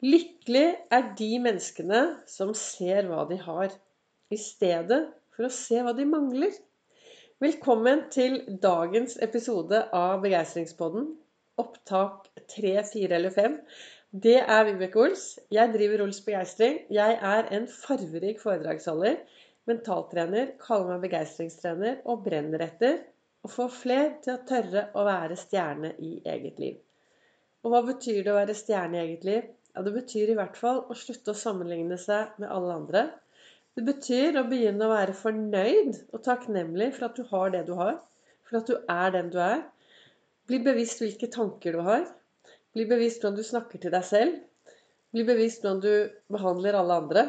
Lykkelig er de menneskene som ser hva de har, i stedet for å se hva de mangler. Velkommen til dagens episode av Begeistringspodden. Opptak 3, 4 eller 5. Det er Vibeke Ols. Jeg driver Ols Begeistring. Jeg er en farverik foredragsholder, mentaltrener, kaller meg begeistringstrener og brenner etter å få fler til å tørre å være stjerne i eget liv. Og hva betyr det å være stjerne i eget liv? Ja, Det betyr i hvert fall å slutte å sammenligne seg med alle andre. Det betyr å begynne å være fornøyd og takknemlig for at du har det du har. For at du er den du er. Bli bevisst hvilke tanker du har. Bli bevisst hvordan du snakker til deg selv. Bli bevisst hvordan du behandler alle andre.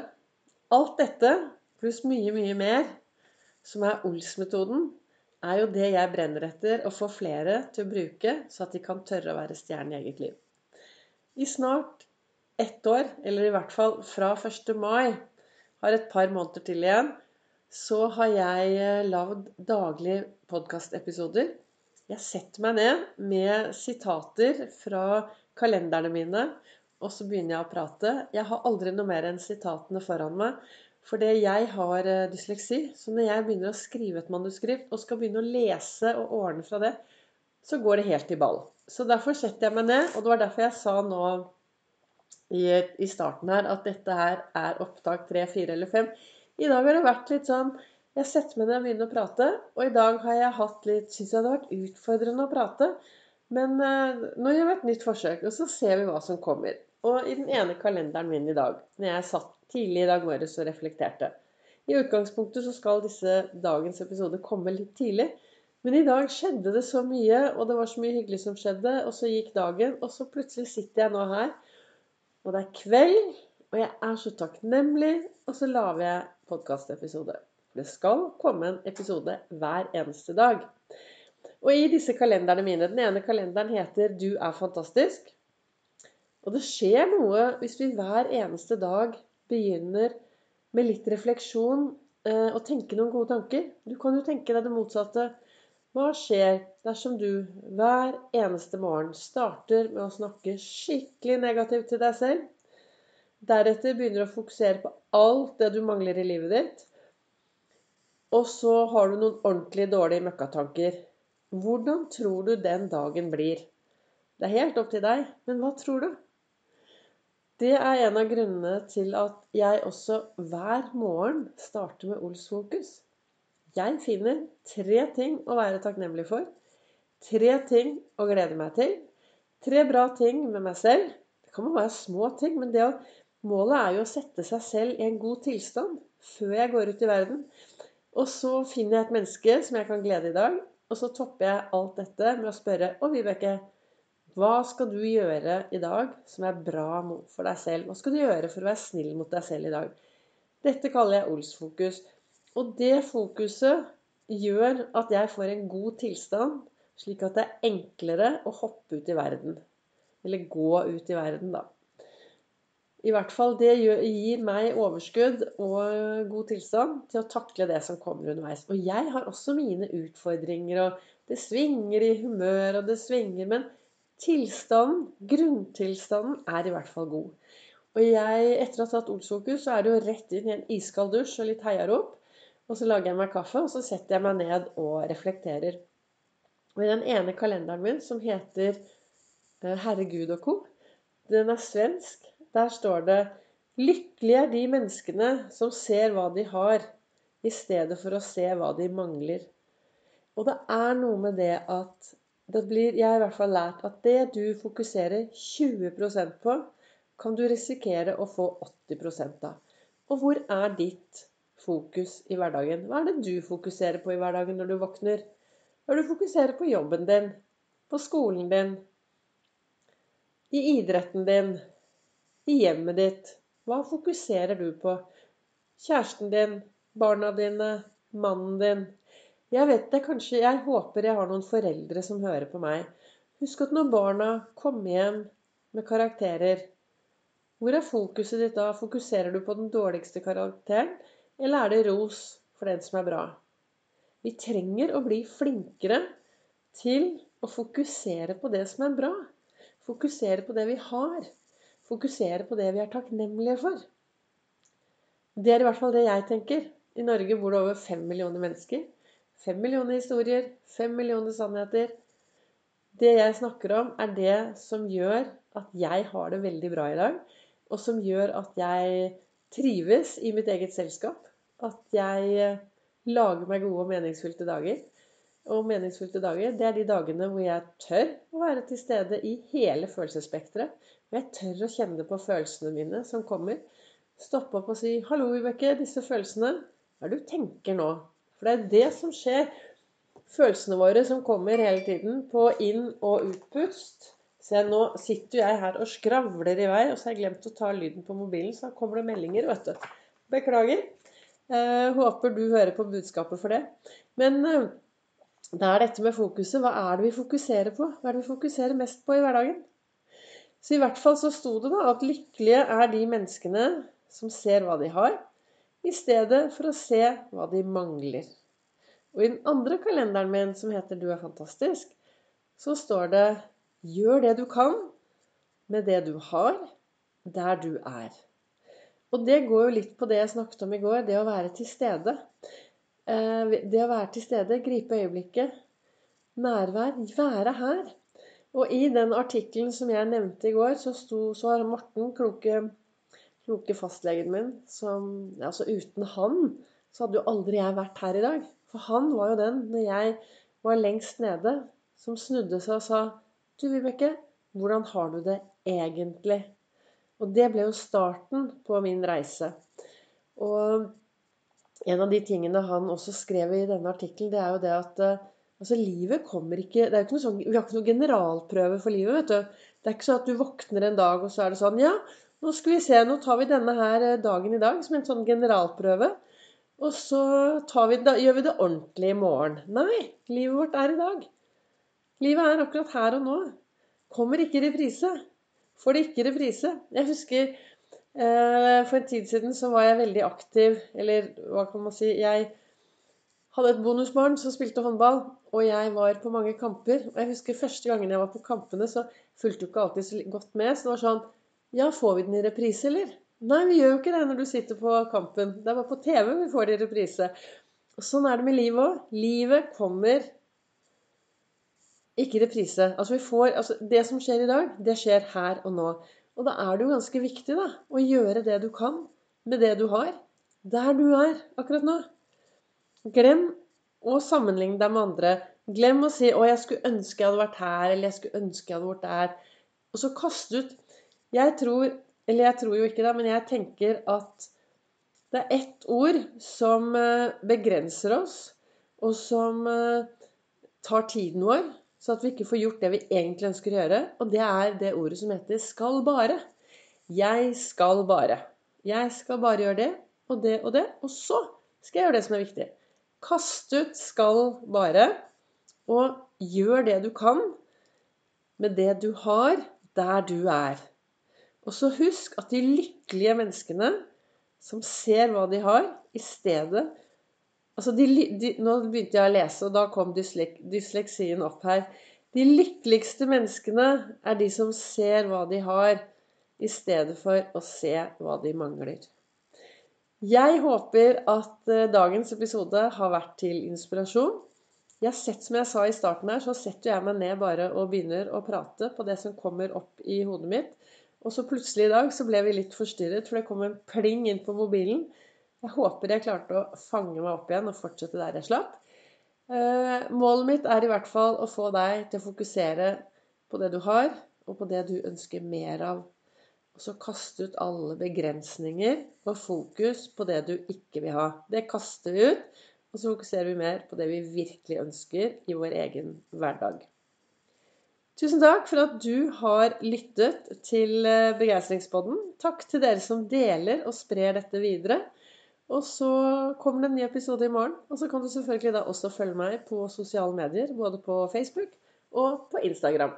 Alt dette, pluss mye, mye mer, som er Ols-metoden, er jo det jeg brenner etter å få flere til å bruke, så at de kan tørre å være stjerne i eget liv. I snart ett år, eller i hvert fall fra 1. mai, har et par måneder til igjen, så har jeg eh, lagd daglige podkastepisoder. Jeg setter meg ned med sitater fra kalenderne mine, og så begynner jeg å prate. Jeg har aldri noe mer enn sitatene foran meg. Fordi jeg har eh, dysleksi. Så når jeg begynner å skrive et manuskript og skal begynne å lese og ordne fra det, så går det helt i ball. Så derfor setter jeg meg ned, og det var derfor jeg sa nå i, i starten her at dette her er opptak 3, 4 eller 5. I dag har det vært litt sånn Jeg setter meg ned og begynner å prate. Og i dag har jeg hatt litt Syns jeg det har vært utfordrende å prate. Men eh, nå gjør vi et nytt forsøk, og så ser vi hva som kommer. Og i den ene kalenderen min i dag, når jeg satt tidlig i dag morges og reflekterte I utgangspunktet så skal disse dagens episode komme litt tidlig. Men i dag skjedde det så mye, og det var så mye hyggelig som skjedde. Og så gikk dagen, og så plutselig sitter jeg nå her og det er kveld, og jeg er så takknemlig. Og så lager jeg podkastepisode. Det skal komme en episode hver eneste dag. Og i disse kalenderne mine Den ene kalenderen heter 'Du er fantastisk'. Og det skjer noe hvis vi hver eneste dag begynner med litt refleksjon eh, og tenke noen gode tanker. Du kan jo tenke deg det motsatte. Hva skjer dersom du hver eneste morgen starter med å snakke skikkelig negativt til deg selv? Deretter begynner å fokusere på alt det du mangler i livet ditt. Og så har du noen ordentlig dårlige møkkatanker. Hvordan tror du den dagen blir? Det er helt opp til deg, men hva tror du? Det er en av grunnene til at jeg også hver morgen starter med Ols fokus. Jeg finner tre ting å være takknemlig for. Tre ting å glede meg til. Tre bra ting med meg selv. Det kan være små ting, men å, målet er jo å sette seg selv i en god tilstand før jeg går ut i verden. Og så finner jeg et menneske som jeg kan glede i dag. Og så topper jeg alt dette med å spørre Å, Vibeke, hva skal du gjøre i dag som er bra for deg selv? Hva skal du gjøre for å være snill mot deg selv i dag? Dette kaller jeg Ols-fokus. Og det fokuset gjør at jeg får en god tilstand, slik at det er enklere å hoppe ut i verden. Eller gå ut i verden, da. I hvert fall det gir meg overskudd og god tilstand til å takle det som kommer underveis. Og jeg har også mine utfordringer, og det svinger i humør, og det svinger Men tilstanden, grunntilstanden, er i hvert fall god. Og jeg, etter å ha tatt Olsfokus, så er det jo rett inn i en iskald dusj og litt heiarop. Og så lager jeg meg kaffe, og så setter jeg meg ned og reflekterer. Og i den ene kalenderen min, som heter eh, Herregud og co., den er svensk, der står det Lykkelige er de menneskene som ser hva de har, i stedet for å se hva de mangler. Og det er noe med det at det blir, Jeg har i hvert fall lært at det du fokuserer 20% på, kan du risikere å få 80 av. Og hvor er ditt fokus i hverdagen? Hva er det du fokuserer på i hverdagen når du våkner? Hva er det du fokuserer på jobben din? På skolen din? I idretten din? I hjemmet ditt? Hva fokuserer du på? Kjæresten din? Barna dine? Mannen din? Jeg vet det, kanskje Jeg håper jeg har noen foreldre som hører på meg. Husk at når barna kommer hjem med karakterer hvor er fokuset ditt da? Fokuserer du på den dårligste karakteren, eller er det ros for den som er bra? Vi trenger å bli flinkere til å fokusere på det som er bra. Fokusere på det vi har. fokusere på det vi er takknemlige for. Det er i hvert fall det jeg tenker. I Norge bor det over fem millioner mennesker. Fem millioner historier, fem millioner sannheter. Det jeg snakker om, er det som gjør at jeg har det veldig bra i dag. Og som gjør at jeg trives i mitt eget selskap. At jeg lager meg gode og meningsfylte dager og meningsfylte dager, det er de dagene hvor jeg tør å være til stede i hele følelsesspekteret. Og jeg tør å kjenne på følelsene mine som kommer. Stoppe opp og si 'Hallo, Vibeke, disse følelsene. Hva er det du tenker nå?' For det er det som skjer. Følelsene våre som kommer hele tiden på inn- og utpust. Se, nå sitter jeg her og skravler i vei, og så har jeg glemt å ta lyden på mobilen, så da kommer det meldinger, vet du. Beklager. Eh, håper du hører på budskapet for det. Men eh, det er dette med fokuset. Hva er det vi fokuserer på? Hva er det vi fokuserer mest på i hverdagen? Så i hvert fall så sto det da at lykkelige er de menneskene som ser hva de har, i stedet for å se hva de mangler. Og i den andre kalenderen min, som heter 'Du er fantastisk', så står det 'Gjør det du kan med det du har, der du er'. Og det går jo litt på det jeg snakket om i går, det å være til stede. Eh, det å være til stede, gripe øyeblikket, nærvær, være her. Og i den artikkelen som jeg nevnte i går, så, sto, så har Morten, kloke, kloke fastlegen min som, Altså uten han så hadde jo aldri jeg vært her i dag. For han var jo den, når jeg var lengst nede, som snudde seg og sa Du, Vibeke, hvordan har du det egentlig? Og det ble jo starten på min reise. Og en av de tingene han også skrev i denne artikkelen, det er jo det at eh, altså, livet kommer ikke det er ikke noe sånn, Vi har ikke noe generalprøve for livet. vet du. Det er ikke sånn at du våkner en dag, og så er det sånn Ja, nå skal vi se, nå tar vi denne her eh, dagen i dag som en sånn generalprøve. Og så vi, da, gjør vi det ordentlig i morgen. Nei, livet vårt er i dag. Livet er akkurat her og nå. Kommer ikke i reprise. Får det ikke reprise. Jeg husker Eh, for en tid siden så var jeg veldig aktiv, eller hva kan man si Jeg hadde et bonusbarn som spilte håndball, og jeg var på mange kamper. Og jeg husker første gangen jeg var på kampene, så fulgte du ikke alltid så godt med. Så det var sånn Ja, får vi den i reprise, eller? Nei, vi gjør jo ikke det når du sitter på kampen. Det er bare på TV vi får det i reprise. Og sånn er det med livet òg. Livet kommer ikke reprise. Altså, får, altså, det som skjer i dag, det skjer her og nå. Og da er det jo ganske viktig da, å gjøre det du kan med det du har, der du er akkurat nå. Glem å sammenligne deg med andre. Glem å si 'Å, jeg skulle ønske jeg hadde vært her', eller 'Jeg skulle ønske jeg hadde vært der'. Og så kaste ut Jeg tror Eller jeg tror jo ikke det, men jeg tenker at det er ett ord som eh, begrenser oss, og som eh, tar tiden vår, så at vi ikke får gjort det vi egentlig ønsker å gjøre. Og det er det ordet som heter 'skal bare'. Jeg skal bare. Jeg skal bare gjøre det og det og det, og så skal jeg gjøre det som er viktig. Kast ut 'skal bare', og gjør det du kan med det du har, der du er. Og så husk at de lykkelige menneskene som ser hva de har, i stedet Altså, de, de, nå begynte jeg å lese, og da kom dyslek, dysleksien opp her. De lykkeligste menneskene er de som ser hva de har, i stedet for å se hva de mangler. Jeg håper at uh, dagens episode har vært til inspirasjon. Jeg sett, Som jeg sa i starten her, så setter jeg meg ned bare og begynner å prate på det som kommer opp i hodet mitt. Og så plutselig i dag så ble vi litt forstyrret, for det kom en pling inn på mobilen. Jeg håper jeg klarte å fange meg opp igjen og fortsette der jeg slapp. Eh, målet mitt er i hvert fall å få deg til å fokusere på det du har, og på det du ønsker mer av. Og så kaste ut alle begrensninger og fokus på det du ikke vil ha. Det kaster vi ut, og så fokuserer vi mer på det vi virkelig ønsker i vår egen hverdag. Tusen takk for at du har lyttet til eh, Begeistringspodden. Takk til dere som deler og sprer dette videre. Og så kommer det en ny episode i morgen. Og så kan du selvfølgelig da også følge meg på sosiale medier, både på Facebook og på Instagram.